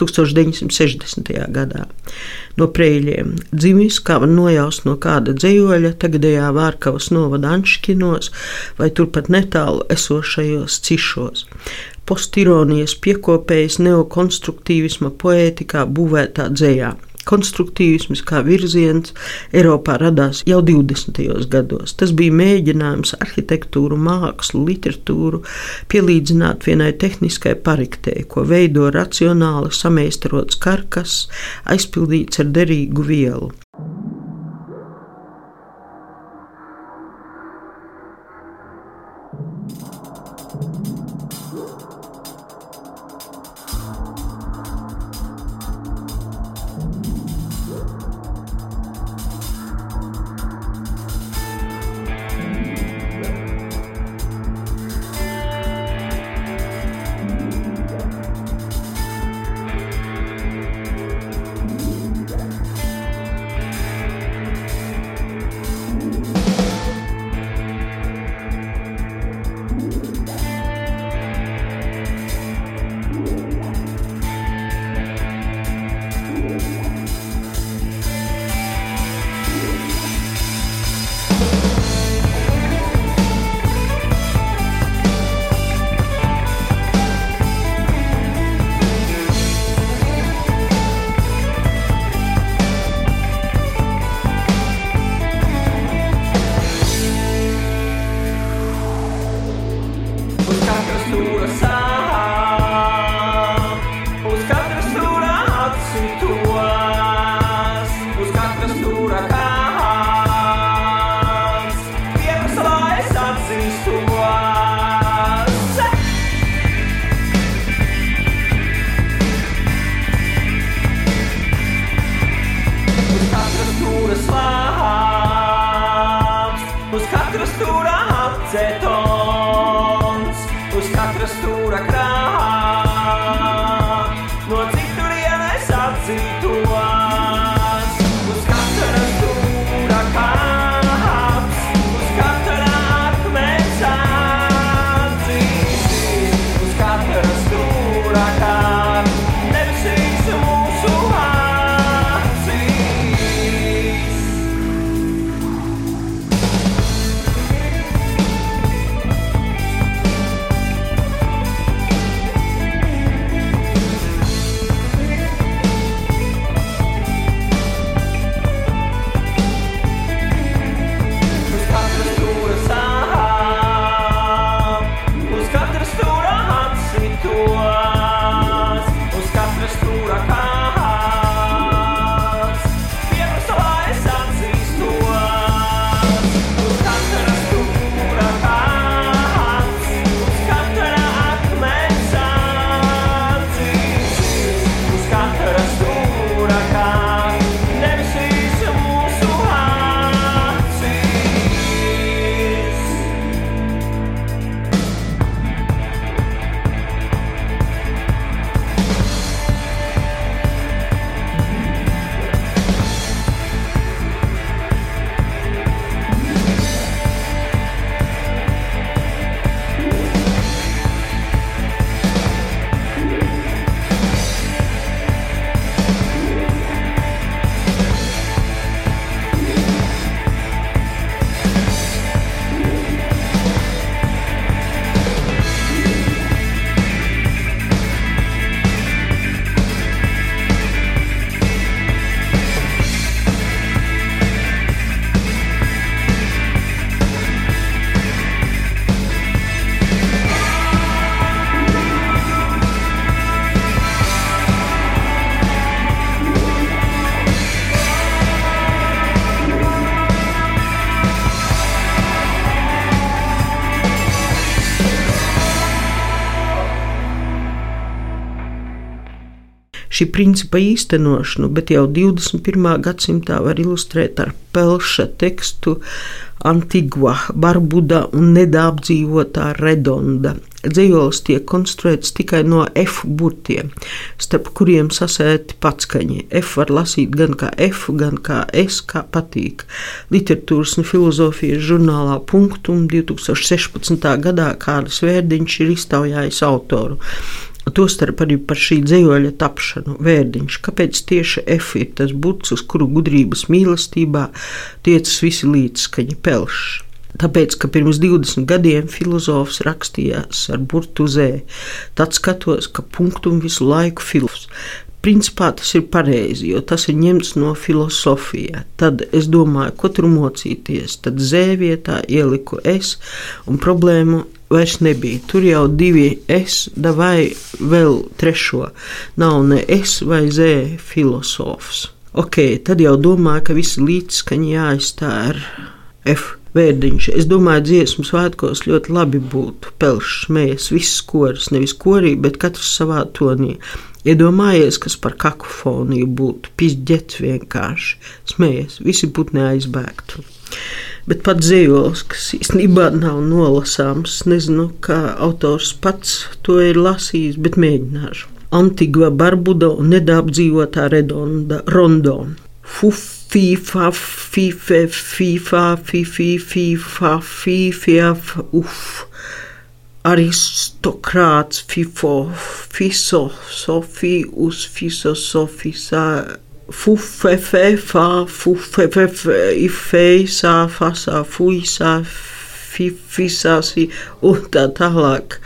1960. gadā. No prēļiem dzimis, kā nojaust no kāda dzējoļa, tagadējā Vārkavas novada Anškinos vai turpat netālu esošajos cišos. Postironijas piekopējs neokonstruktīvisma poētikā būvētā dzējā. Konstruktīvisms kā virziens Eiropā radās jau 20. gados. Tas bija mēģinājums arhitektūru, mākslu, literatūru pielīdzināt vienai tehniskai pariktei, ko veido racionāli sameistarots karkas, aizpildīts ar derīgu vielu. stora šī principa īstenošanu, bet jau 21. gadsimtā var ilustrēt ar pelša tekstu Antigua, Barbuda un nedāpdzīvotā Redonda. Dzīvojums tiek konstruēts tikai no F burtiem, starp kuriem sasēti patskaņi. F var lasīt gan kā F, gan kā S, kā patīk. Literatūras un filozofijas žurnālā Punktum 2016. gadā Kārlis Vērdiņš ir iztaujājis autoru. Tostarp arī par šī dzīvoļa tapšanu, vērdiņš. Kāpēc tieši F ir tas burts, uz kuru gudrības mīlestībā tiecas visi līdzskaņi pelšs? Tāpēc, ka pirms 20 gadiem filozofs rakstījās ar burtu Z, tad skatos, ka punktum visu laiku filozofs. Principā tas ir pareizi, jo tas ir ņemts no filozofijas. Tad es domāju, ko tur mocīties. Tad Z vietā ieliku S, un problēmu vairs nebija. Tur jau divi es, vai vēl trešo. Nav ne es vai z filozofs. Ok, tad jau domāju, ka visi līdzskaņi jāizstāj ar F. Vērdiņš. Es domāju, dziesmu svētkos ļoti labi būtu pelšs, smējas, visas koris, nevis korī, bet katrs savā tonī. Iedomājies, kas par kakofoniju būtu, pizģets vienkārši, smējas, visi putni aizbēgtu bet pats dzīvos, kas īstenībā nav nolasāms. Nezinu, kā autors pats to ir lasījis, bet mēģināšu. Antigua Barbuda un nedāpdzīvotā redonda rondo. Fufifa, fife, fifa, fifi, fifa, fifia, uf. Aristokrāts, fifo, fiso, sofijus, fiso, sofisa, fufefe, fa, fufefe, ifei, sā, fasā, fuisā, fifisāsi un tā tālāk.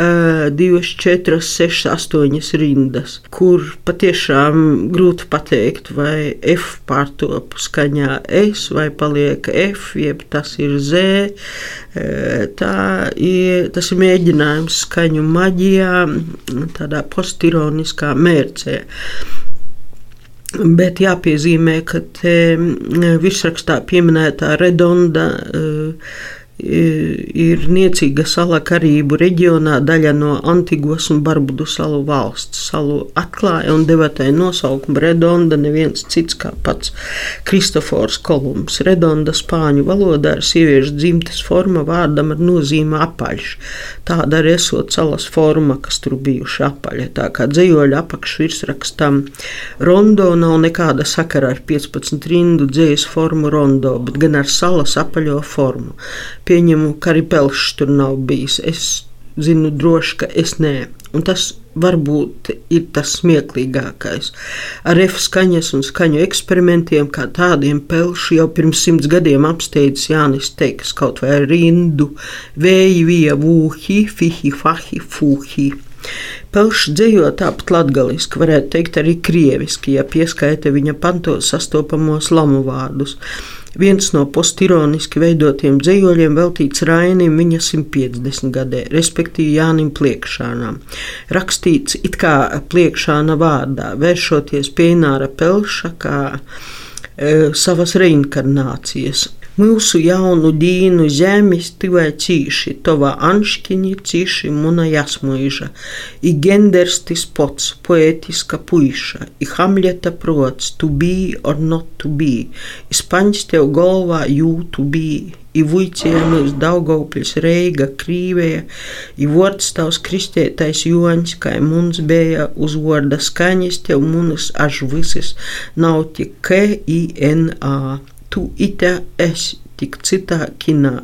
Uh, divas, četras, sešas, astoņas rindas, kur patiešām grūti pateikt, vai F pārtop skaņā S vai paliek F, jeb tas ir Z. Uh, tā ir, tas ir mēģinājums skaņu maģijā, tādā postironiskā mērcē. Bet jāpiezīmē, ka virsrakstā pieminētā redonda uh, ir niecīga sala Karību reģionā, daļa no Antigos un Barbudu salu valsts. Salu atklāja un deva tai nosaukumu Redonda neviens cits kā pats Kristofors Kolumbs. Redonda spāņu valodā ir sieviešu dzimtes forma vārdam ar nozīme apaļš. Tāda arī esot salas forma, kas tur bijuši apaļa. Tā kā dzējoļa apakšvirsrakstam rondo nav nekāda sakara ar 15 rindu dzējas formu rondo, bet gan ar salas apaļo formu pieņemu, ka arī pelšs tur nav bijis. Es zinu droši, ka es nē. Un tas varbūt ir tas smieklīgākais. Ar F skaņas un skaņu eksperimentiem, kā tādiem pelšu jau pirms simts gadiem apsteidzis Jānis Teiks kaut vai rindu, vēji, vija, vūhi, fihi, fahi, fuhi. Pelšs dzējo tāpat latgaliski, varētu teikt arī krieviski, ja pieskaita viņa pantos sastopamos lamu vārdus. Viens no postironiski veidotiem dzīvoļiem veltīts Rainim viņa 150 gadē, respektīvi Jānim Pliekšānam. Rakstīts it kā Pliekšāna vārdā, vēršoties pie Ināra Pelša kā e, savas reinkarnācijas Mūsu jaunu dīnu zemes tivai cīši, tova anškiņi cīši muna jasmuiža, i genderstis pots, poetiska puiša, i hamļeta prots, to be or not to be, i spaņs tev galvā to be, i vuicienos Daugaupļas Reiga Krīvēja, i vords tavs kristētais Joņs, kai mums bija uz vorda skaņas tev munas až visas, nav tik K-I-N-A tu ite esi tik citā kinā.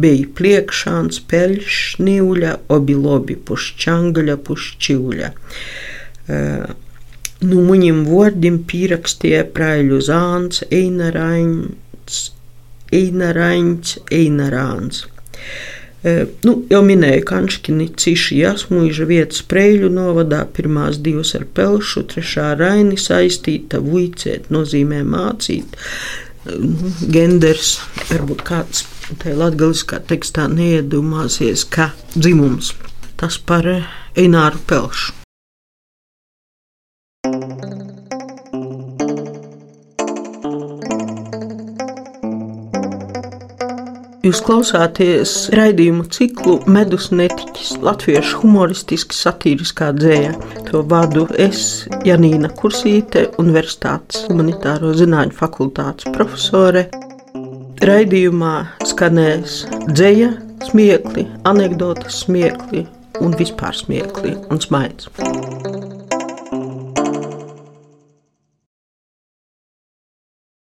Bija pliekšāns, peļš, nīuļa, obi lobi pušķangaļa, pušķiuļa. Uh, nu muņim vārdim pierakstīja praiļu zāns, einaraņts, einaraņts, einarāns. Uh, nu, jau minēju, ka Kanškini ciši jāsmuiža vietas Preļu novadā, pirmās divas ar pelšu, trešā raini saistīta, vuicēt nozīmē mācīt, genders, varbūt kāds tajā latgaliskā tekstā neiedomāsies, ka dzimums tas par Eināru Pelšu. Jūs klausāties raidījumu ciklu Medus netiķis, latviešu humoristiski satīriskā dzēja. To vadu es, Janīna Kursīte, Universitātes humanitāro zinātņu fakultātes profesore. Raidījumā skanēs dzēja, smiekli, anekdotas smiekli un vispār smiekli un smaids.